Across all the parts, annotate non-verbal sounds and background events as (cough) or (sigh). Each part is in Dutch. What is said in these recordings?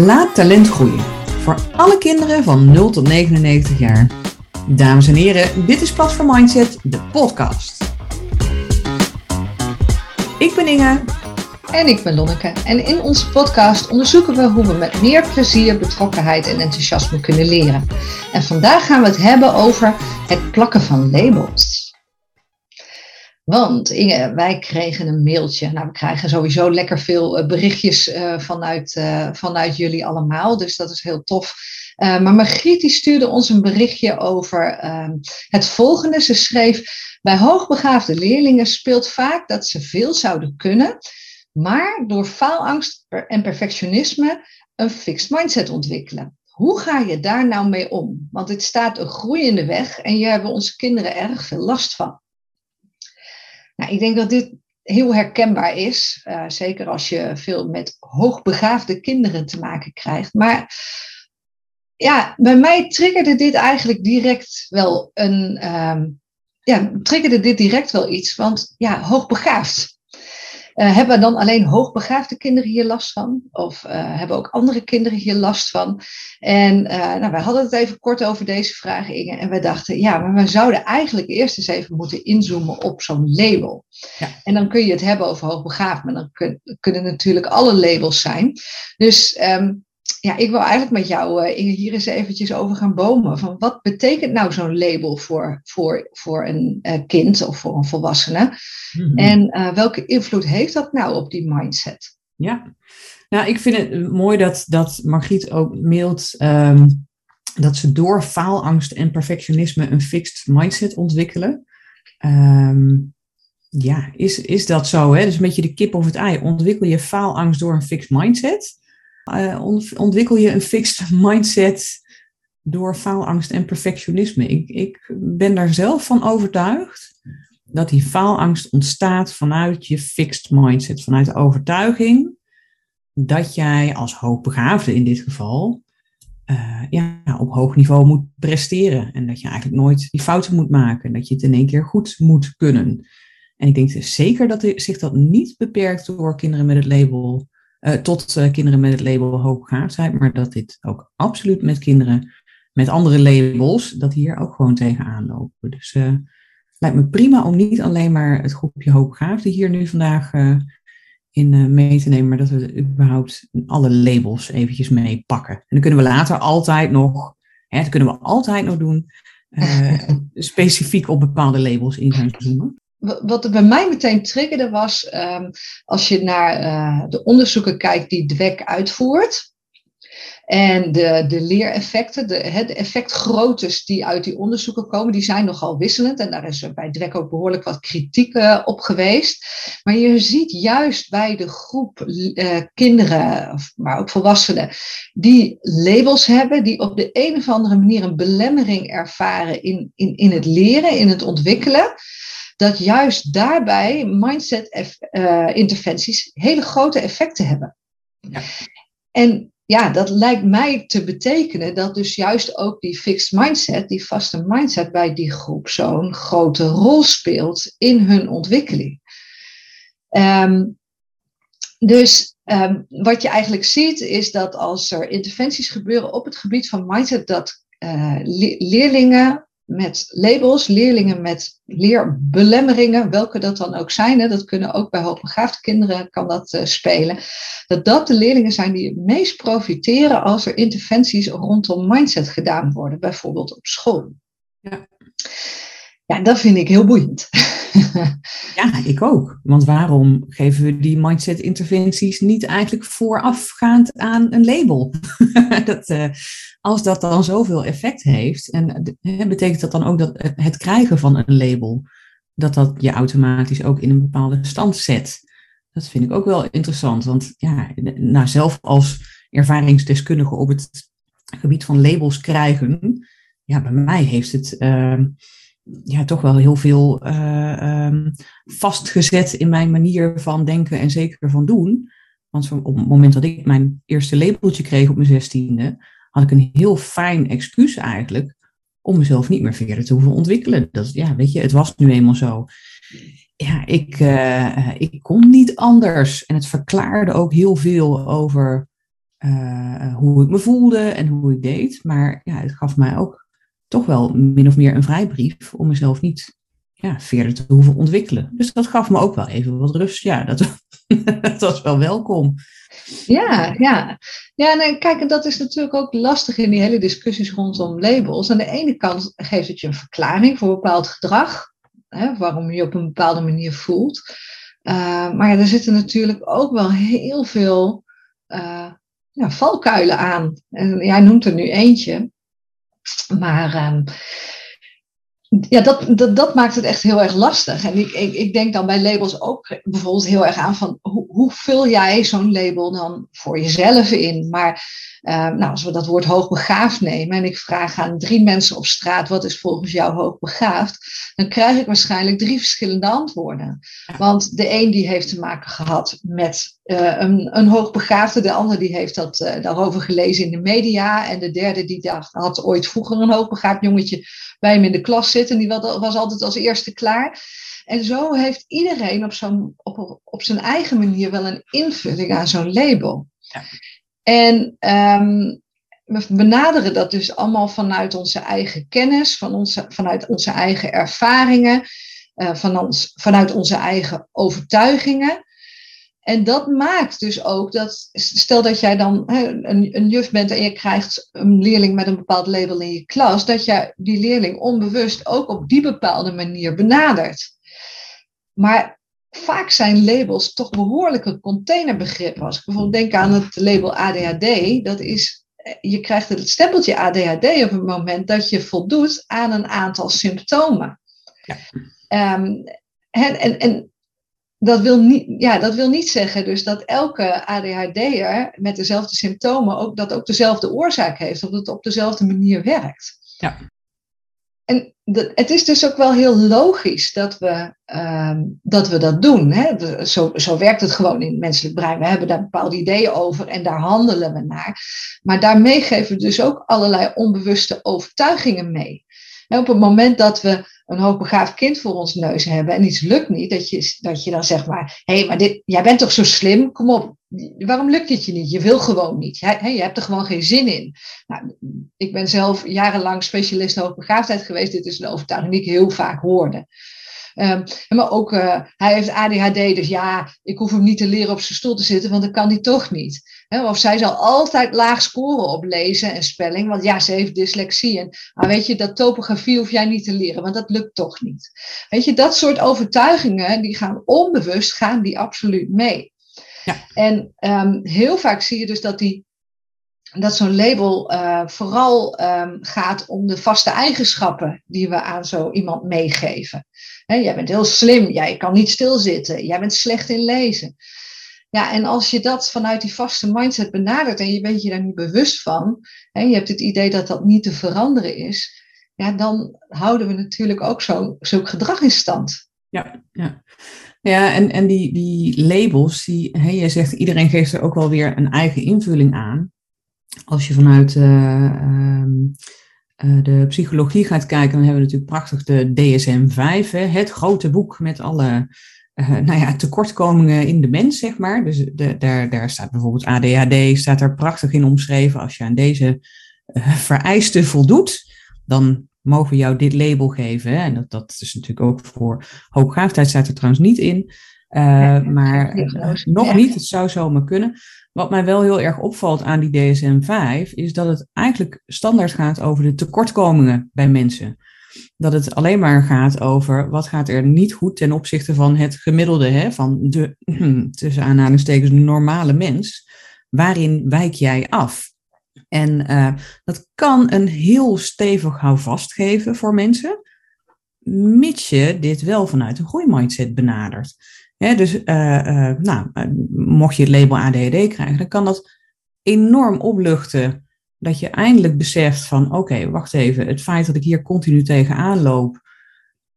Laat talent groeien. Voor alle kinderen van 0 tot 99 jaar. Dames en heren, dit is Platform Mindset, de podcast. Ik ben Inge. En ik ben Lonneke. En in onze podcast onderzoeken we hoe we met meer plezier, betrokkenheid en enthousiasme kunnen leren. En vandaag gaan we het hebben over het plakken van labels. Want Inge, wij kregen een mailtje. Nou, we krijgen sowieso lekker veel eh, berichtjes uh, vanuit, uh, vanuit jullie allemaal. Dus dat is heel tof. Maar Margriet die stuurde ons een berichtje over uh, het volgende. Ze schreef: Bij hoogbegaafde leerlingen speelt vaak dat ze veel zouden kunnen, maar door faalangst en perfectionisme een fixed mindset ontwikkelen. Hoe ga je daar nou mee om? Want dit staat een groeiende weg en hier hebben onze kinderen erg veel last van. Nou, ik denk dat dit heel herkenbaar is, uh, zeker als je veel met hoogbegaafde kinderen te maken krijgt. Maar ja, bij mij triggerde dit eigenlijk direct wel een. Um, ja, triggerde dit direct wel iets. Want ja, hoogbegaafd. Uh, hebben dan alleen hoogbegaafde kinderen hier last van? Of uh, hebben ook andere kinderen hier last van? En uh, nou, wij hadden het even kort over deze vraag, Inge. En we dachten, ja, maar we zouden eigenlijk eerst eens even moeten inzoomen op zo'n label. Ja. En dan kun je het hebben over hoogbegaafd, maar dan kun, kunnen natuurlijk alle labels zijn. Dus um, ja, ik wil eigenlijk met jou, uh, Inge, hier eens eventjes over gaan bomen. Van wat betekent nou zo'n label voor, voor, voor een uh, kind of voor een volwassene? Mm-hmm. En uh, welke invloed heeft dat nou op die mindset? Ja, nou, ik vind het mooi dat, dat Margriet ook mailt um, dat ze door faalangst en perfectionisme een fixed mindset ontwikkelen. Um, ja, is, is dat zo? Hè? Dus een beetje de kip of het ei. Ontwikkel je faalangst door een fixed mindset? Uh, ontwikkel je een fixed mindset door faalangst en perfectionisme. Ik, ik ben daar zelf van overtuigd dat die faalangst ontstaat vanuit je fixed mindset, vanuit de overtuiging dat jij als hoogbegaafde in dit geval uh, ja, op hoog niveau moet presteren en dat je eigenlijk nooit die fouten moet maken, dat je het in één keer goed moet kunnen. En ik denk zeker dat zich dat niet beperkt door kinderen met het label uh, tot uh, kinderen met het label hoogbegaafdheid, maar dat dit ook absoluut met kinderen met andere labels, dat hier ook gewoon tegenaan lopen. Dus uh, lijkt me prima om niet alleen maar het groepje hoogbegaafden hier nu vandaag in mee te nemen, maar dat we überhaupt alle labels eventjes meepakken. En dan kunnen we later altijd nog, hè, dat kunnen we altijd nog doen, (laughs) specifiek op bepaalde labels in gaan zoomen wat bij mij meteen triggerde was, um, als je naar uh, de onderzoeken kijkt die DWEC uitvoert. En de, de leereffecten, de, de effectgroottes die uit die onderzoeken komen, die zijn nogal wisselend. En daar is bij DWEC ook behoorlijk wat kritiek uh, op geweest. Maar je ziet juist bij de groep uh, kinderen, maar ook volwassenen, die labels hebben, die op de een of andere manier een belemmering ervaren in, in, in het leren, in het ontwikkelen dat juist daarbij mindset-interventies uh, hele grote effecten hebben. Ja. En ja, dat lijkt mij te betekenen dat dus juist ook die fixed mindset, die vaste mindset bij die groep zo'n grote rol speelt in hun ontwikkeling. Um, dus um, wat je eigenlijk ziet is dat als er interventies gebeuren op het gebied van mindset, dat uh, leerlingen met labels, leerlingen met leerbelemmeringen, welke dat dan ook zijn, hè, dat kunnen ook bij hoogbegaafde kinderen kan dat uh, spelen, dat dat de leerlingen zijn die het meest profiteren als er interventies rondom mindset gedaan worden, bijvoorbeeld op school. Ja, ja dat vind ik heel boeiend. (laughs) Ja, ik ook. Want waarom geven we die mindset-interventies niet eigenlijk voorafgaand aan een label? (laughs) dat, uh, als dat dan zoveel effect heeft, en uh, betekent dat dan ook dat het krijgen van een label, dat dat je automatisch ook in een bepaalde stand zet? Dat vind ik ook wel interessant. Want ja, nou, zelf als ervaringsdeskundige op het gebied van labels krijgen, ja, bij mij heeft het. Uh, ja, toch wel heel veel uh, um, vastgezet in mijn manier van denken en zeker van doen. Want op het moment dat ik mijn eerste labeltje kreeg op mijn zestiende, had ik een heel fijn excuus eigenlijk om mezelf niet meer verder te hoeven ontwikkelen. Dat, ja, weet je, het was nu eenmaal zo. Ja, ik, uh, ik kon niet anders. En het verklaarde ook heel veel over hoe ik me voelde en hoe ik deed. Maar ja, het gaf mij ook toch wel min of meer een vrijbrief om mezelf niet ja, verder te hoeven ontwikkelen. Dus dat gaf me ook wel even wat rust. Ja, dat, (laughs) dat was wel welkom. Ja, ja. Ja, nee, kijk, en dat is natuurlijk ook lastig in die hele discussies rondom labels. Aan de ene kant geeft het je een verklaring voor bepaald gedrag, hè, waarom je je op een bepaalde manier voelt. Uh, maar ja, er zitten natuurlijk ook wel heel veel uh, ja, valkuilen aan. En jij noemt er nu eentje. Maar um, ja, dat, dat, dat, maakt het echt heel erg lastig. En ik, ik, ik denk dan bij labels ook bijvoorbeeld heel erg aan van hoe, hoe vul jij zo'n label dan voor jezelf in? Maar uh, nou, als we dat woord hoogbegaafd nemen en ik vraag aan drie mensen op straat wat is volgens jou hoogbegaafd, dan krijg ik waarschijnlijk drie verschillende antwoorden. Want de een die heeft te maken gehad met uh, een, een hoogbegaafde, de ander die heeft dat uh, daarover gelezen in de media en de derde die dacht, had ooit vroeger een hoogbegaafd jongetje bij hem in de klas zitten. Die was altijd als eerste klaar. En zo heeft iedereen op, op, op zijn eigen manier wel een invulling aan zo'n label. Ja. En um, we benaderen dat dus allemaal vanuit onze eigen kennis, van onze, vanuit onze eigen ervaringen, uh, van ons, vanuit onze eigen overtuigingen. En dat maakt dus ook dat, stel dat jij dan een, een juf bent en je krijgt een leerling met een bepaald label in je klas, dat je die leerling onbewust ook op die bepaalde manier benadert. Maar vaak zijn labels toch behoorlijke containerbegrippen. Als ik bijvoorbeeld denk aan het label ADHD, dat is, je krijgt het stempeltje ADHD op het moment dat je voldoet aan een aantal symptomen. Ja. Um, en, en, en dat wil, niet, ja, dat wil niet zeggen dus dat elke ADHD'er met dezelfde symptomen ook, dat ook dezelfde oorzaak heeft, of dat het op dezelfde manier werkt. Ja. En het is dus ook wel heel logisch dat we, um, dat, we dat doen. Hè? zo, zo werkt het gewoon in het menselijk brein. We hebben daar bepaalde ideeën over en daar handelen we naar. Maar daarmee geven we dus ook allerlei onbewuste overtuigingen mee. En op het moment dat we een hoogbegaafd kind voor ons neus hebben en iets lukt niet, dat je, dat je dan zegt maar, hé, hey, maar dit, jij bent toch zo slim, kom op, waarom lukt het je niet? Je wil gewoon niet, je, hebt er gewoon geen zin in. Nou, ik ben zelf jarenlang specialist hoogbegaafdheid geweest, dit is een overtuiging die ik heel vaak hoorde. Um, maar ook, uh, hij heeft ADHD, dus ja, ik hoef hem niet te leren op zijn stoel te zitten, want dat kan hij toch niet. of zij zal altijd laag scoren op lezen en spelling, want ja, ze heeft dyslexie. En maar weet je, dat topografie hoef jij niet te leren, want dat lukt toch niet. Weet je, dat soort overtuigingen, die gaan onbewust, gaan die absoluut mee. Ja. En um, heel vaak zie je dus dat die dat zo'n label uh, vooral um, gaat om de vaste eigenschappen die we aan zo iemand meegeven. He, jij bent heel slim, jij kan niet stilzitten, jij bent slecht in lezen. Ja, en als je dat vanuit die vaste mindset benadert en je bent je daar niet bewust van, hè, je hebt het idee dat dat niet te veranderen is, ja, dan houden we natuurlijk ook zo, zo'n gedrag in stand. Ja, ja. Ja, en, en die, die labels, die, hè, jij zegt iedereen geeft er ook wel weer een eigen invulling aan. Als je vanuit uh, uh, de psychologie gaat kijken, dan hebben we natuurlijk prachtig de DSM-5, het grote boek met alle uh, nou ja, tekortkomingen in de mens, zeg maar. Dus de, daar, daar staat bijvoorbeeld ADHD, staat er prachtig in omschreven. Als je aan deze vereisten voldoet, dan mogen we jou dit label geven. Hè? En dat, dat is natuurlijk ook voor hooggaafdheid, staat er trouwens niet in. Uh, maar nog niet, het zou zomaar kunnen. Wat mij wel heel erg opvalt aan die DSM-5 is dat het eigenlijk standaard gaat over de tekortkomingen bij mensen. Dat het alleen maar gaat over wat gaat er niet goed ten opzichte van het gemiddelde, hè, van de, (clears throat) tussen aanhalingstekens, normale mens. Waarin wijk jij af? En uh, dat kan een heel stevig houvast geven voor mensen, mits je dit wel vanuit een groeimindset benadert dus nou, eh, mocht je het label ADHD krijgen, dan kan dat enorm opluchten. Dat je eindelijk beseft van oké, wacht even, het feit dat ik hier continu tegenaan loop,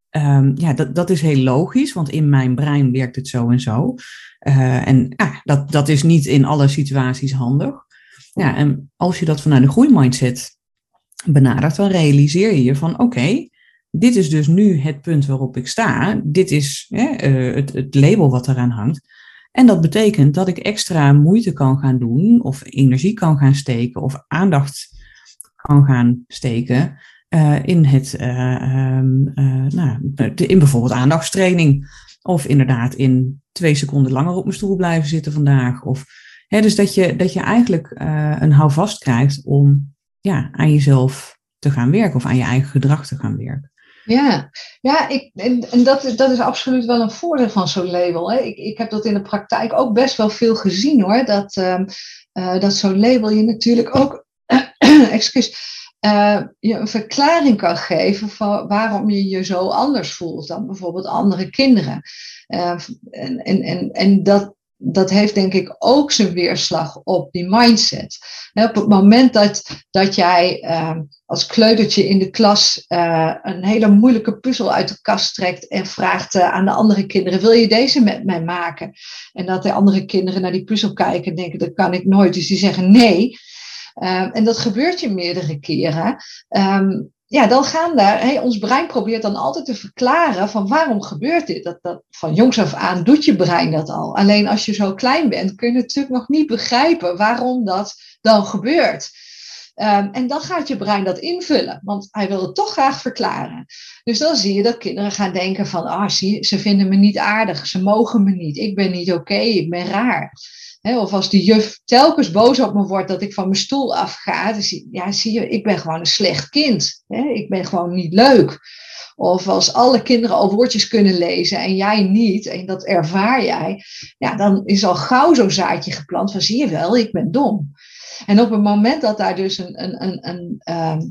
um, ja, dat, dat is heel logisch, want in mijn brein werkt het zo en zo. En dat, dat is niet in alle situaties handig. Ja, en als je dat vanuit een groeimindset benadert, dan realiseer je je van oké, dit is dus nu het punt waarop ik sta. Dit is hè, uh, het, het, label wat eraan hangt. En dat betekent dat ik extra moeite kan gaan doen, of energie kan gaan steken, of aandacht kan gaan steken uh, in, het, um, uh, nou, in bijvoorbeeld aandachtstraining. Of inderdaad in twee seconden langer op mijn stoel blijven zitten vandaag. Of, dus dat je, dat je eigenlijk een houvast krijgt om ja, aan jezelf te gaan werken of aan je eigen gedrag te gaan werken. Ja, ja ik, en, dat, dat is absoluut wel een voordeel van zo'n label. Hè. Ik, ik heb dat in de praktijk ook best wel veel gezien hoor. Dat, uh, uh, dat zo'n label je natuurlijk ook (clears throat) excuus, uh, je een verklaring kan geven van waarom je je zo anders voelt dan bijvoorbeeld andere kinderen. en, en, en, en dat, dat heeft denk ik ook zijn weerslag op die mindset. op het moment dat, dat jij uh, als kleutertje in de klas uh, een hele moeilijke puzzel uit de kast trekt en vraagt uh, aan de andere kinderen: Wil je deze met mij maken? En dat de andere kinderen naar die puzzel kijken en denken: Dat kan ik nooit. Dus die zeggen nee. en dat gebeurt je meerdere keren. Um, ja, dan gaan daar, ons brein probeert dan altijd te verklaren van waarom gebeurt dit. Dat, dat, van jongs af aan doet je brein dat al. Alleen als je zo klein bent, kun je natuurlijk nog niet begrijpen waarom dat dan gebeurt. Um, en dan gaat je brein dat invullen, want hij wil het toch graag verklaren. Dus dan zie je dat kinderen gaan denken van, ah, ze vinden me niet aardig, ze mogen me niet, ik ben niet oké, ik ben raar of als de juf telkens boos op me wordt dat ik van mijn stoel afga, ja, zie je, ik ben gewoon een slecht kind. ik ben gewoon niet leuk. Of als alle kinderen al woordjes kunnen lezen en jij niet, en dat ervaar jij, ja, dan is al gauw zo'n zaadje geplant van zie je wel, ik ben dom. En op het moment dat daar dus een, een, een, een, ehm,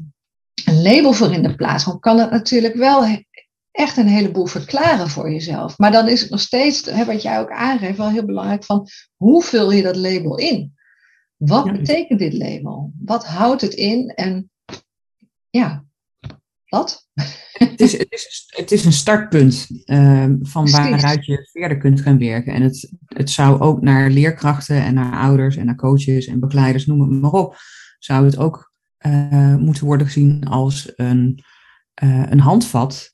een label voor in de plaats komt, kan het natuurlijk wel echt een heleboel verklaren voor jezelf. Maar dan is het nog steeds, hè, wat jij ook aangeeft, wel heel belangrijk van hoe vul je dat label in? Wat betekent dit label? Wat houdt het in? En ja, wat? Het is, het is, het is een startpunt uh, van waaruit je verder kunt gaan werken. En het, het zou ook naar leerkrachten en naar ouders en naar coaches en begeleiders, noem het maar op, zou het ook uh, moeten worden gezien als een, uh, een handvat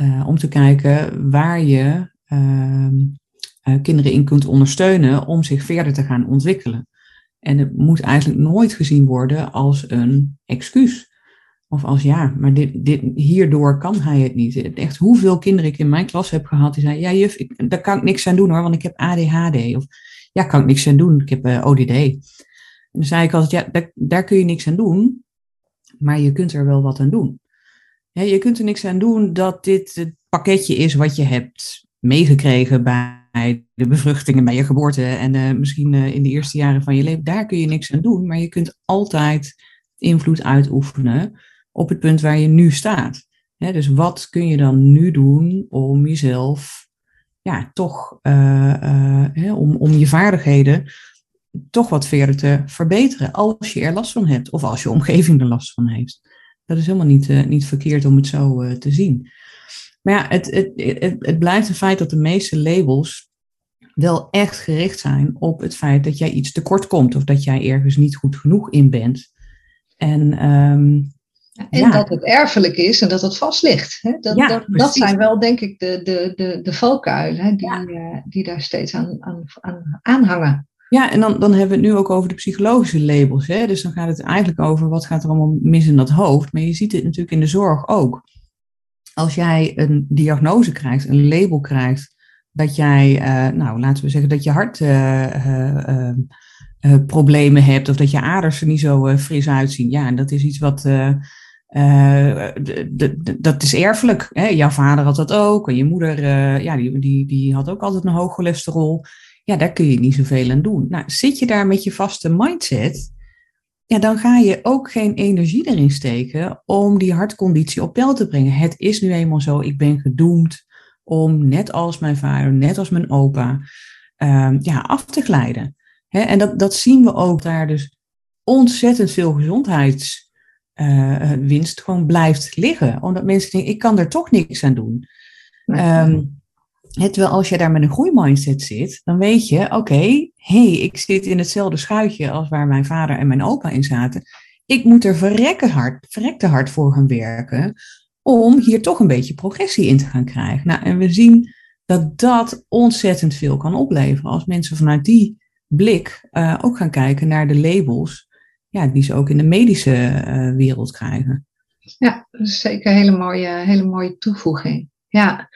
uh, om te kijken waar je uh, uh, kinderen in kunt ondersteunen om zich verder te gaan ontwikkelen. En het moet eigenlijk nooit gezien worden als een excuus. Of als ja, maar dit, dit, hierdoor kan hij het niet. Echt hoeveel kinderen ik in mijn klas heb gehad die zeiden, ja juf, ik, daar kan ik niks aan doen hoor, want ik heb ADHD. Of ja, kan ik niks aan doen, ik heb ODD. En dan zei ik altijd, ja, daar kun je niks aan doen, maar je kunt er wel wat aan doen je kunt er niks aan doen dat dit het pakketje is wat je hebt meegekregen bij de bevruchtingen bij je geboorte en uh, misschien uh, in de eerste jaren van je leven. Daar kun je niks aan doen, maar je kunt altijd invloed uitoefenen op het punt waar je nu staat. dus wat kun je dan nu doen om jezelf, ja, toch, uh, om, om je vaardigheden toch wat verder te verbeteren als je er last van hebt of als je omgeving er last van heeft. Dat is helemaal niet, uh, niet verkeerd om het zo uh, te zien. Maar ja, het, het, het, het blijft een feit dat de meeste labels wel echt gericht zijn op het feit dat jij iets tekort komt of dat jij ergens niet goed genoeg in bent. En, um, en ja. dat het erfelijk is en dat het vast ligt. Hè? Dat, ja, dat, dat, zijn wel, denk ik, de, de, de, de valkuilen hè? Die, ja. uh, die daar steeds aan, aan, aan aanhangen. Ja, en dan, dan hebben we het nu ook over de psychologische labels. Hè? Dus dan gaat het eigenlijk over wat gaat er allemaal mis in dat hoofd. Maar je ziet het natuurlijk in de zorg ook. Als jij een diagnose krijgt, een label krijgt, dat jij, uh, nou laten we zeggen, dat je hartproblemen uh, uh, hebt of dat je aders er niet zo fris uitzien. Ja, en dat is iets wat. dat is erfelijk. Hè? Jouw vader had dat ook. En je moeder, ja, die, die, die had ook altijd een hoog cholesterol ja, daar kun je niet zoveel aan doen. Nou, zit je daar met je vaste mindset, ja, dan ga je ook geen energie erin steken om die hartconditie op peil te brengen. Het is nu eenmaal zo, ik ben gedoemd om, net als mijn vader, net als mijn opa, um, ja, af te glijden. He, en dat, dat zien we ook daar dus ontzettend veel gezondheidswinst uh, gewoon blijft liggen. Omdat mensen denken, ik kan er toch niks aan doen. Um, terwijl als je daar met een groeimindset zit, dan weet je, oké, hé, hey, ik zit in hetzelfde schuitje als waar mijn vader en mijn opa in zaten. Ik moet er hard, verrekte hard voor gaan werken om hier toch een beetje progressie in te gaan krijgen. Nou, en we zien dat dat ontzettend veel kan opleveren. Als mensen vanuit die blik uh, ook gaan kijken naar de labels ja, die ze ook in de medische uh, wereld krijgen. Ja, dat is zeker een hele mooie, hele mooie toevoeging. Ja,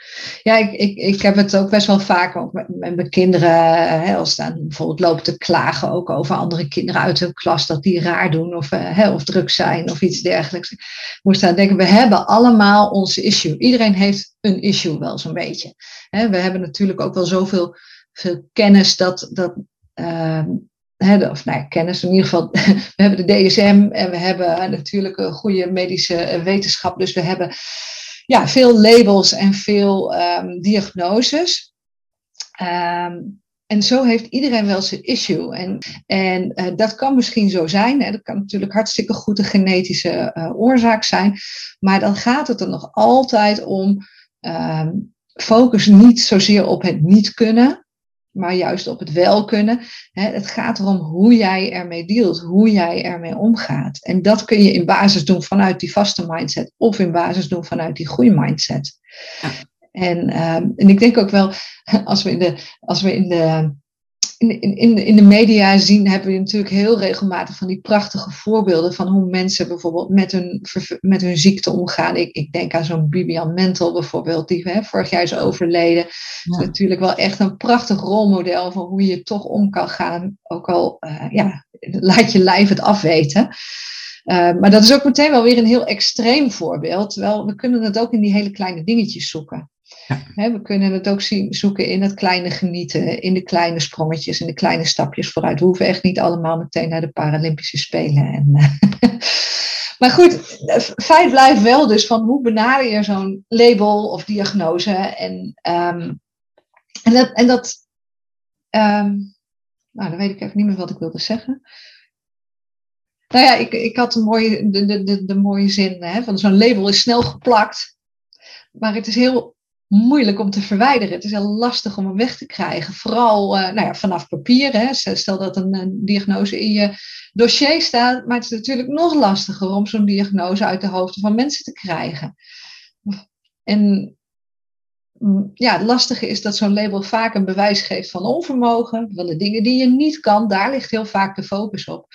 ja ik, ik, ik heb het ook best wel vaak ook met, met mijn kinderen, hè, als ze bijvoorbeeld lopen te klagen ook over andere kinderen uit hun klas, dat die raar doen of, hè, of druk zijn of iets dergelijks. Moest aan denken, we hebben allemaal onze issue. Iedereen heeft een issue wel zo'n beetje. Hè, we hebben natuurlijk ook wel zoveel veel kennis dat, dat uh, of nou, kennis in ieder geval, (laughs) we hebben de DSM en we hebben natuurlijk een goede medische wetenschap, dus we hebben ja, veel labels en veel um, diagnoses. Um, en zo heeft iedereen wel zijn issue. En, en uh, dat kan misschien zo zijn. Hè. Dat kan natuurlijk hartstikke goed een genetische uh, oorzaak zijn. Maar dan gaat het er nog altijd om. Um, focus niet zozeer op het niet kunnen maar juist op het wel kunnen. Het gaat erom hoe jij ermee dealt, hoe jij ermee omgaat. En dat kun je in basis doen vanuit die vaste mindset of in basis doen vanuit die goede mindset. Ja. En, ehm, en ik denk ook wel, (laughs) als we in de, als we in de in, in, in de media zien, hebben we natuurlijk heel regelmatig van die prachtige voorbeelden van hoe mensen bijvoorbeeld met hun, met hun ziekte omgaan. Ik, ik denk aan zo'n Bibian Mentel bijvoorbeeld, die hè, vorig jaar is overleden. Ja. is natuurlijk wel echt een prachtig rolmodel van hoe je toch om kan gaan, ook al uh, ja, laat je lijf het afweten. Uh, maar dat is ook meteen wel weer een heel extreem voorbeeld. Terwijl we kunnen het ook in die hele kleine dingetjes zoeken we kunnen het ook zien, zoeken in het kleine genieten, in de kleine sprongetjes, in de kleine stapjes vooruit. We hoeven echt niet allemaal meteen naar de Paralympische Spelen. En, (laughs) maar goed, feit blijft wel dus van hoe benader je zo'n label of diagnose. En, um, en dat, en dat um, nou dan weet ik even niet meer wat ik wilde zeggen. Nou ja, ik, ik had een mooie, de, de, de, de mooie zin hè, van zo'n label is snel geplakt. Maar het is heel moeilijk om te verwijderen. Het is heel lastig om hem weg te krijgen. Vooral uh, nou ja, vanaf papier. Hè. Stel dat een, diagnose in je dossier staat. Maar het is natuurlijk nog lastiger om zo'n diagnose uit de hoofden van mensen te krijgen. En mm, ja, het lastige is dat zo'n label vaak een bewijs geeft van onvermogen. Van de dingen die je niet kan, daar ligt heel vaak de focus op.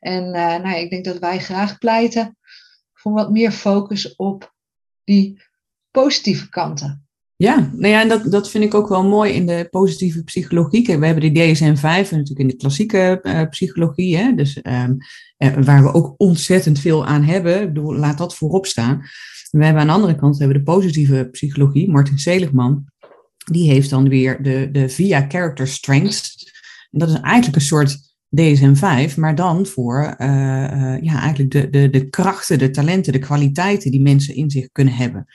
En uh, nou ja, ik denk dat wij graag pleiten voor wat meer focus op die positieve kanten. Ja, nou ja, en dat, dat vind ik ook wel mooi in de positieve psychologie. we hebben die DSM-5 natuurlijk in de klassieke uh, psychologie, hè, dus, um, waar we ook ontzettend veel aan hebben. Ik bedoel, laat dat voorop staan. We hebben aan de andere kant hebben de positieve psychologie, Martin Seligman, die heeft dan weer de, de via character strengths. En dat is eigenlijk een soort DSM-5, maar dan voor uh, uh, ja, eigenlijk de, de, de krachten, de talenten, de kwaliteiten die mensen in zich kunnen hebben.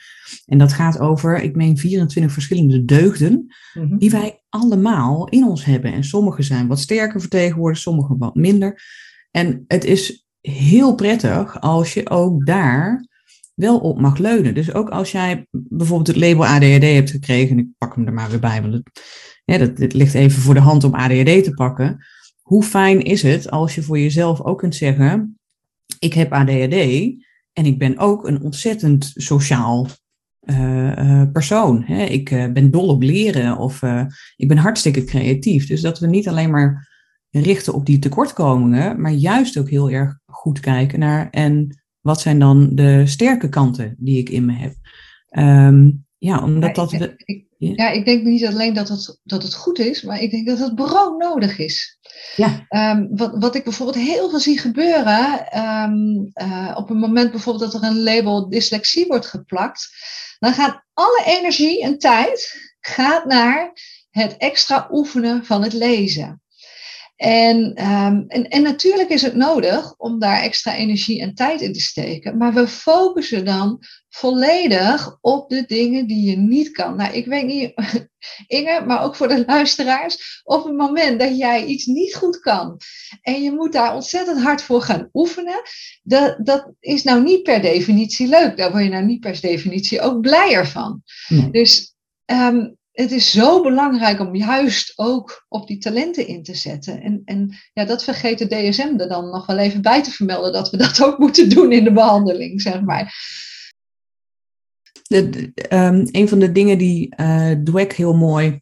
En dat gaat over, ik meen, 24 verschillende deugden mm-hmm. die wij allemaal in ons hebben. En sommige zijn wat sterker vertegenwoordigd, sommige wat minder. En het is heel prettig als je ook daar wel op mag leunen. Dus ook als jij bijvoorbeeld het label ADHD hebt gekregen, en ik pak hem er maar weer bij, want het, ja, dat, het ligt even voor de hand om ADHD te pakken hoe fijn is het als je voor jezelf ook kunt zeggen: Ik heb ADHD en ik ben ook een ontzettend sociaal uh, persoon. Hè? Ik uh, ben dol op leren of ik ben hartstikke creatief. Dus dat we niet alleen maar richten op die tekortkomingen, maar juist ook heel erg goed kijken naar en wat zijn dan de sterke kanten die ik in me heb. Um, ja, omdat dat. Ik, ja, ik denk niet alleen dat het, dat het goed is, maar ik denk dat het brood nodig is. Ja. Um, wat, wat ik bijvoorbeeld heel veel zie gebeuren, um, uh, op een moment bijvoorbeeld dat er een label dyslexie wordt geplakt, dan gaat alle energie en tijd gaat naar het extra oefenen van het lezen. En, um, en, en natuurlijk is het nodig om daar extra energie en tijd in te steken, maar we focussen dan volledig op de dingen die je niet kan. Nou, ik weet niet, (laughs) Inge, maar ook voor de luisteraars, op het moment dat jij iets niet goed kan en je moet daar ontzettend hard voor gaan oefenen, dat, dat is nou niet per definitie leuk. Daar word je nou niet per definitie ook blijer van. Dus um, het is zo belangrijk om juist ook op die talenten in te zetten. En, en ja, dat vergeet de DSM er dan nog wel even bij te vermelden, dat we dat ook moeten doen in de behandeling, zeg maar. De, um, een van de dingen die uh, Dweck heel mooi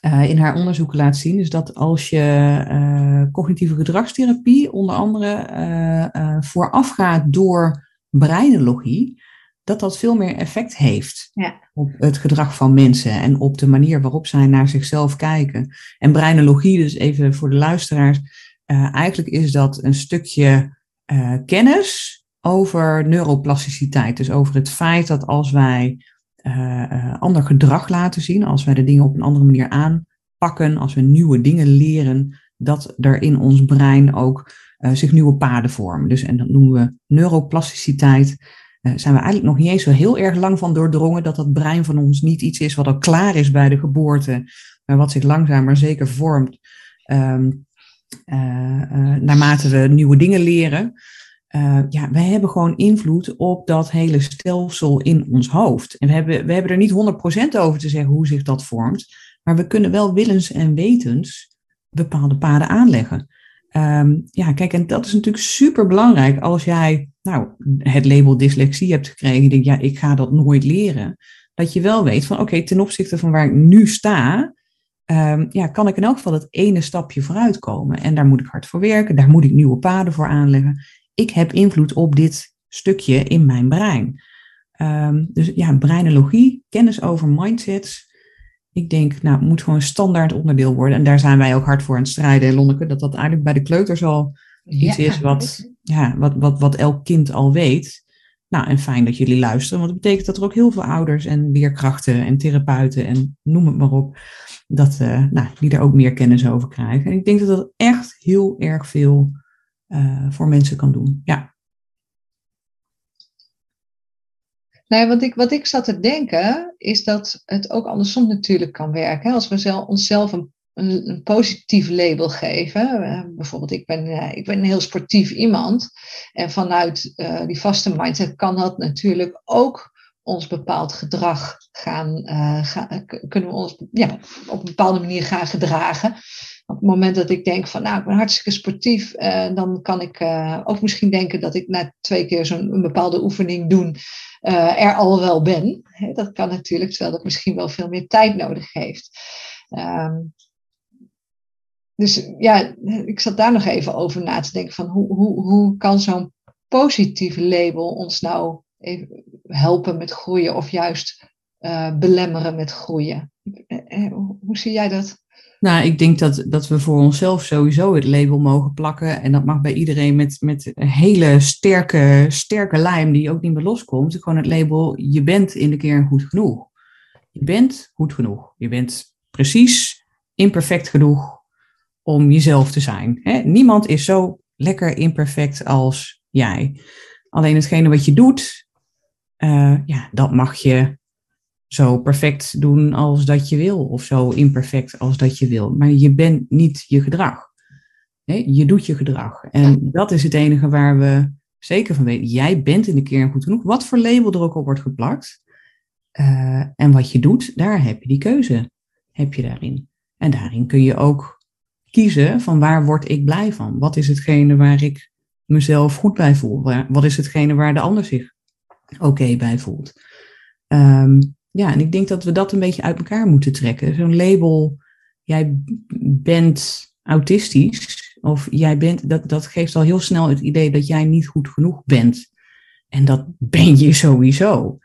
uh, in haar onderzoek laat zien, is dat als je uh, cognitieve gedragstherapie onder andere voorafgaat door breinologie, dat dat veel meer effect heeft ja. op het gedrag van mensen en op de manier waarop zij naar zichzelf kijken. En breinologie, dus even voor de luisteraars, eigenlijk is dat een stukje kennis over neuroplasticiteit. Dus over het feit dat als wij uh, ander gedrag laten zien, als wij de dingen op een andere manier aanpakken, als we nieuwe dingen leren, dat er in ons brein ook zich nieuwe paden vormen. Dus en dat noemen we neuroplasticiteit. Uh, zijn we eigenlijk nog niet eens zo heel erg lang van doordrongen dat dat brein van ons niet iets is wat al klaar is bij de geboorte, maar wat zich langzaam maar zeker vormt um, naarmate we nieuwe dingen leren. Uh, ja, wij hebben gewoon invloed op dat hele stelsel in ons hoofd. En we hebben, we hebben er niet 100% over te zeggen hoe zich dat vormt, maar we kunnen wel willens en wetens bepaalde paden aanleggen. Um, ja, kijk, en dat is natuurlijk super belangrijk als jij nou, het label dyslexie hebt gekregen. Je denkt, ja, ik ga dat nooit leren. Dat je wel weet van, oké, ten opzichte van waar ik nu sta, um, ja, kan ik in elk geval het ene stapje vooruit komen. En daar moet ik hard voor werken, daar moet ik nieuwe paden voor aanleggen ik heb invloed op dit stukje in mijn brein. Um, dus ja, breinologie, kennis over mindsets. Ik denk, nou, het moet gewoon een standaard onderdeel worden. En daar zijn wij ook hard voor aan het strijden, Lonneke. Dat dat eigenlijk bij de kleuters al iets is (laughs) wat, ja, wat, wat, wat elk kind al weet. Nou, en fijn dat jullie luisteren, want dat betekent dat er ook heel veel ouders en leerkrachten en therapeuten en noem het maar op, dat, uh, nou, die er ook meer kennis over krijgen. En ik denk dat dat echt heel erg veel uh, voor mensen kan doen. Ja. Nou, wat ik, wat ik zat te denken, is dat het ook andersom natuurlijk kan werken. Als we zelf, onszelf een, een, een, positief label geven. Uh, bijvoorbeeld, ik ben, uh, ik ben een heel sportief iemand. En vanuit uh, die vaste mindset kan dat natuurlijk ook ons bepaald gedrag gaan, gaan kunnen we ons ja, op een bepaalde manier gaan gedragen op het moment dat ik denk van, nou, ik ben hartstikke sportief, uh, dan kan ik uh, ook misschien denken dat ik na twee keer zo'n bepaalde oefening doen, uh, er al wel ben. Dat kan natuurlijk, terwijl dat misschien wel veel meer tijd nodig heeft. Um, dus ja, ik zat daar nog even over na te denken van hoe, hoe, hoe kan zo'n positieve label ons nou even helpen met groeien of juist belemmeren met groeien? Hoe zie jij dat? Nou, ik denk dat, dat we voor onszelf sowieso het label mogen plakken. En dat mag bij iedereen met, met een hele sterke, sterke lijm die ook niet meer loskomt. Gewoon het label, je bent in de kern goed genoeg. Je bent goed genoeg. Je bent precies imperfect genoeg om jezelf te zijn. Hè? Niemand is zo lekker imperfect als jij. Alleen hetgene wat je doet, uh, ja, dat mag je zo perfect doen als dat je wil, of zo imperfect als dat je wil. Maar je bent niet je gedrag. Je doet je gedrag. En dat is het enige waar we zeker van weten. Jij bent in de kern goed genoeg. Wat voor label er ook op wordt geplakt. Uh, en wat je doet, daar heb je die keuze. Heb je daarin. En daarin kun je ook kiezen van waar word ik blij van? Wat is hetgene waar ik mezelf goed bij voel? Wat is hetgene waar de ander zich oké bij voelt? Um, ja, en ik denk dat we dat een beetje uit elkaar moeten trekken. Zo'n label, jij bent autistisch, of jij bent, dat, dat geeft al heel snel het idee dat jij niet goed genoeg bent. En dat ben je sowieso.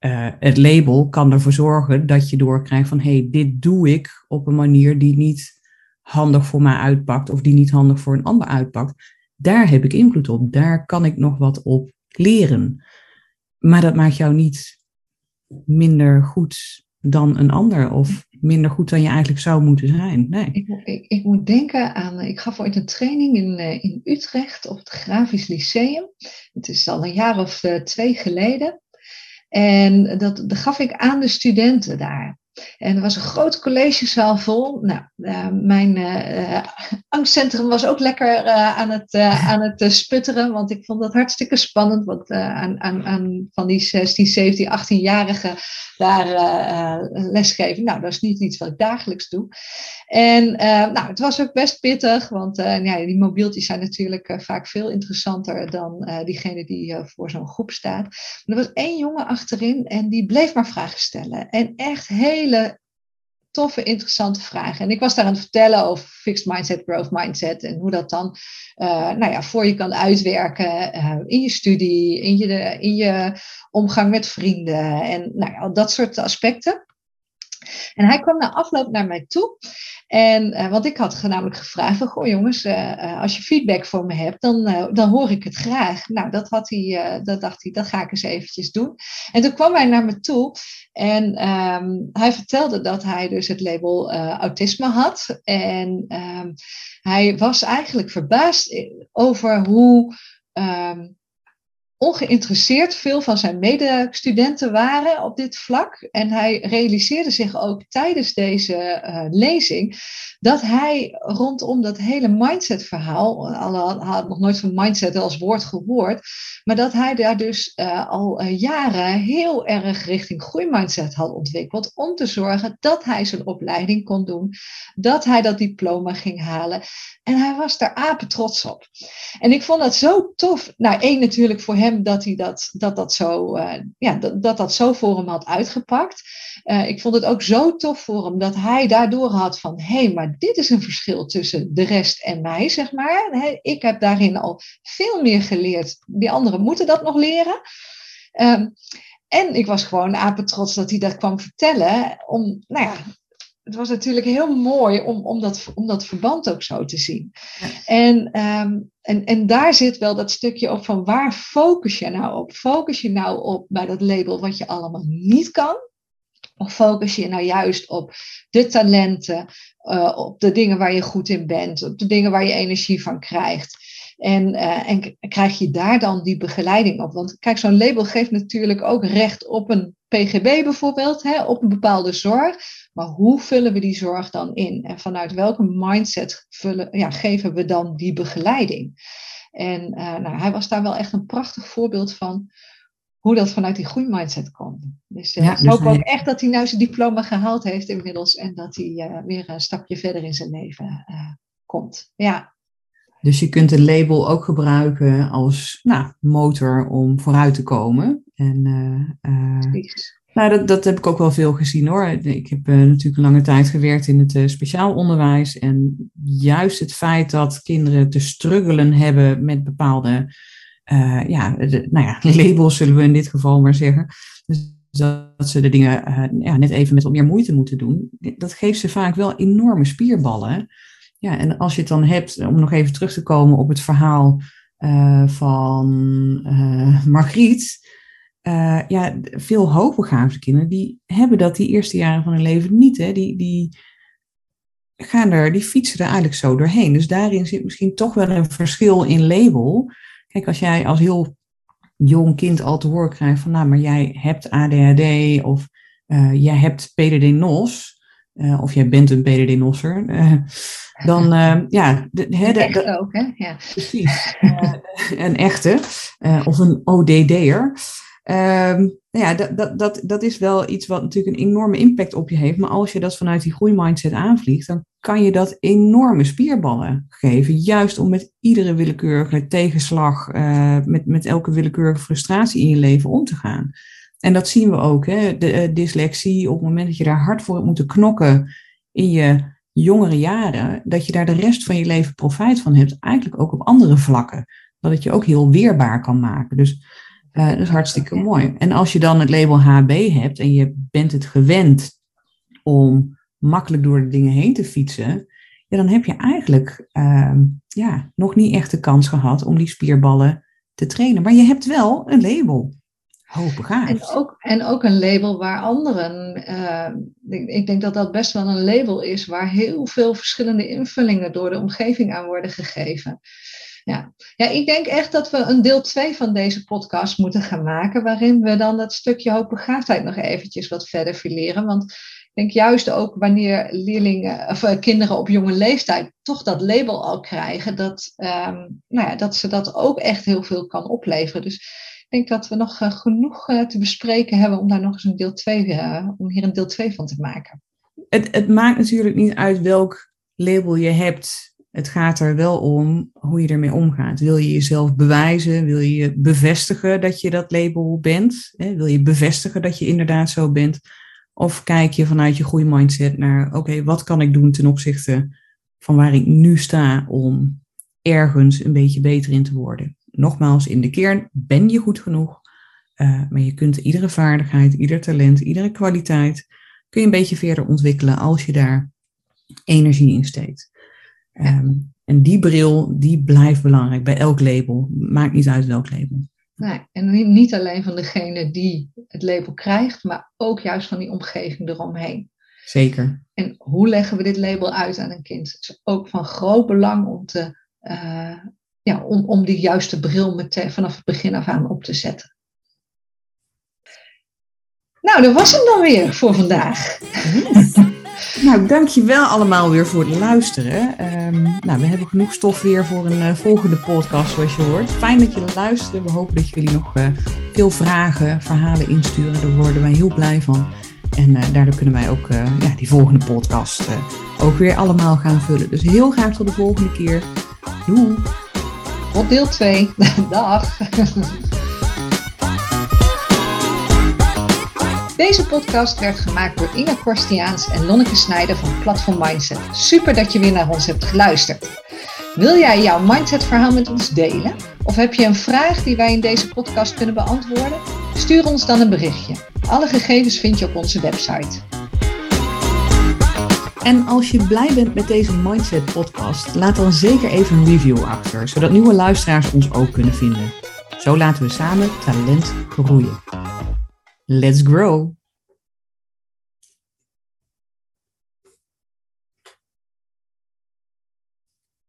Uh, het label kan ervoor zorgen dat je doorkrijgt van hé, hey, dit doe ik op een manier die niet handig voor mij uitpakt of die niet handig voor een ander uitpakt. Daar heb ik invloed op. Daar kan ik nog wat op leren. Maar dat maakt jou niet minder goed dan een ander of minder goed dan je eigenlijk zou moeten zijn. Nee. Ik, ik, ik moet denken aan, ik gaf ooit een training in, eh, in Utrecht op het Grafisch Lyceum. Het is al een jaar of eh, twee geleden. En dat, dat gaf ik aan de studenten daar. En er was een groot collegezaal vol. Nou, uh, mijn angstcentrum was ook lekker uh, aan het, aan het sputteren, want ik vond dat hartstikke spannend. Want aan, aan, aan van die 16, 17, 18-jarigen daar lesgeven, nou, dat is niet iets wat ik dagelijks doe. En nou, het was ook best pittig, want ja, die mobieltjes zijn natuurlijk vaak veel interessanter dan diegene die voor zo'n groep staat. er was één jongen achterin en die bleef maar vragen stellen. En echt hele toffe, interessante vragen. En ik was daar aan het vertellen over fixed mindset, growth mindset en hoe dat dan uh, nou ja, voor je kan uitwerken uh, in je studie, in je, in je omgang met vrienden en nou ja, dat soort aspecten. En hij kwam na afloop naar mij toe. En, uh, want ik had namelijk gevraagd van, goh jongens, uh, als je feedback voor me hebt, dan, dan hoor ik het graag. Nou, dat, had hij, dat dacht hij, dat ga ik eens eventjes doen. En toen kwam hij naar me toe en um, hij vertelde dat hij dus het label autisme had. En um, hij was eigenlijk verbaasd over hoe... Um, ongeïnteresseerd veel van zijn medestudenten waren op dit vlak. En hij realiseerde zich ook tijdens deze uh, lezing dat hij rondom dat hele mindset-verhaal, al had nog nooit van mindset als woord gehoord, maar dat hij daar dus uh, al uh, jaren heel erg richting groeimindset had ontwikkeld om te zorgen dat hij zijn opleiding kon doen, dat hij dat diploma ging halen. En hij was daar apen trots op. En ik vond dat zo tof. Nou, één natuurlijk voor hem dat hij dat, dat, dat, zo, uh, ja, dat, dat dat zo voor hem had uitgepakt. Uh, ik vond het ook zo tof voor hem dat hij daardoor had van, hé, hey, maar dit is een verschil tussen de rest en mij, zeg maar. ik heb daarin al veel meer geleerd. Die anderen moeten dat nog leren. Um, en ik was gewoon apetrots dat hij dat kwam vertellen. Om, nou ja, het was natuurlijk heel mooi om, om, dat, om dat verband ook zo te zien. En, um, en, en daar zit wel dat stukje op van waar focus je nou op? Focus je nou op bij dat label wat je allemaal niet kan? Of focus je nou juist op de talenten, uh, op de dingen waar je goed in bent, op de dingen waar je energie van krijgt? En, uh, en krijg je daar dan die begeleiding op? Want kijk, zo'n label geeft natuurlijk ook recht op een PGB bijvoorbeeld, hè, op een bepaalde zorg. Maar hoe vullen we die zorg dan in? En vanuit welke mindset vullen, ja, geven we dan die begeleiding? En uh, nou, hij was daar wel echt een prachtig voorbeeld van hoe dat vanuit die groeimindset komt. Dus uh, ik hoop ook echt dat hij nou zijn diploma gehaald heeft inmiddels en dat hij uh, weer een stapje verder in zijn leven komt. Ja. Dus je kunt een label ook gebruiken als nou, motor om vooruit te komen. En, Precies. Nou, dat, dat heb ik ook wel veel gezien hoor. Ik heb uh, natuurlijk een lange tijd gewerkt in het uh, speciaal onderwijs. En juist het feit dat kinderen te struggelen hebben met bepaalde uh, ja, de, nou ja, (laughs) labels, zullen we in dit geval maar zeggen. Dus dat ze de dingen ja, net even met wat meer moeite moeten doen. Dat geeft ze vaak wel enorme spierballen. Ja, en als je het dan hebt, om nog even terug te komen op het verhaal van Margriet uh, ja, veel hoogbegaafde kinderen, die hebben dat die eerste jaren van hun leven niet. Hè? Die, die, gaan er, die fietsen er eigenlijk zo doorheen. Dus daarin zit misschien toch wel een verschil in label. Kijk, als jij als heel jong kind al te horen krijgt van, nou, maar jij hebt ADHD of uh, jij hebt PDD-NOS, uh, eh, of jij bent een PDD-NOSser, dan (laughs) ja... De, de, de, ook, hè? Ja. Precies. een echte, of een ODD'er. Um, ja, dat, dat, dat, is wel iets wat natuurlijk een enorme impact op je heeft. Maar als je dat vanuit die groeimindset aanvliegt, dan kan je dat enorme spierballen geven. Juist om met iedere willekeurige tegenslag, uh, met, met elke willekeurige frustratie in je leven om te gaan. En dat zien we ook, hè? de uh, dyslexie, op het moment dat je daar hard voor hebt moeten knokken in je jongere jaren, dat je daar de rest van je leven profijt van hebt, eigenlijk ook op andere vlakken. Dat het je ook heel weerbaar kan maken. Dus uh, dat is hartstikke mooi. En als je dan het label HB hebt en je bent het gewend om makkelijk door de dingen heen te fietsen, ja, dan heb je eigenlijk uh, ja, nog niet echt de kans gehad om die spierballen te trainen. Maar je hebt wel een label. Hoogbegaafd. En ook, en ook een label waar anderen, uh, ik, ik, denk dat dat best wel een label is waar heel veel verschillende invullingen door de omgeving aan worden gegeven. Ja. ja, ik denk echt dat we een deel 2 van deze podcast moeten gaan maken, waarin we dan dat stukje hoogbegaafdheid nog eventjes wat verder fileren. Want denk juist ook wanneer leerlingen of uh, kinderen op jonge leeftijd toch dat label al krijgen, dat, um, nou ja, dat ze dat ook echt heel veel kan opleveren. Dus ik denk dat we nog uh, genoeg uh, te bespreken hebben om daar nog eens een deel 2, om hier een deel 2 van te maken. Het, het maakt natuurlijk niet uit welk label je hebt. Het gaat er wel om hoe je ermee omgaat. Wil je jezelf bewijzen? Wil je bevestigen dat je dat label bent? Wil je bevestigen dat je inderdaad zo bent? Of kijk je vanuit je goede mindset naar, oké, wat kan ik doen ten opzichte van waar ik nu sta om ergens een beetje beter in te worden? Nogmaals, in de kern ben je goed genoeg, uh, maar je kunt iedere vaardigheid, ieder talent, iedere kwaliteit, kun je een beetje verder ontwikkelen als je daar energie in steekt. Um, en die bril, die blijft belangrijk bij elk label. Maakt niet uit welk label. Nee, en niet alleen van degene die het label krijgt, maar ook juist van die omgeving eromheen. Zeker. En hoe leggen we dit label uit aan een kind? Het is ook van groot belang om, te, uh, ja, om, om die juiste bril meteen vanaf het begin af aan op te zetten. Nou, dat was het dan weer voor vandaag. Nou, dankjewel allemaal weer voor het luisteren. Um, nou, we hebben genoeg stof weer voor een uh, volgende podcast, zoals je hoort. Fijn dat je luistert. We hopen dat jullie nog uh, veel vragen, verhalen insturen. Daar worden wij heel blij van. En uh, daardoor kunnen wij ook ja, die volgende podcast ook weer allemaal gaan vullen. Dus heel graag tot de volgende keer. Doei! Tot deel 2. (laughs) Dag! Deze podcast werd gemaakt door Inge Korstiaans en Lonneke Snijder van Platform Mindset. Super dat je weer naar ons hebt geluisterd. Wil jij jouw mindset-verhaal met ons delen? Of heb je een vraag die wij in deze podcast kunnen beantwoorden? Stuur ons dan een berichtje. Alle gegevens vind je op onze website. En als je blij bent met deze Mindset podcast, laat dan zeker even een review achter, zodat nieuwe luisteraars ons ook kunnen vinden. Zo laten we samen talent groeien. Let's grow!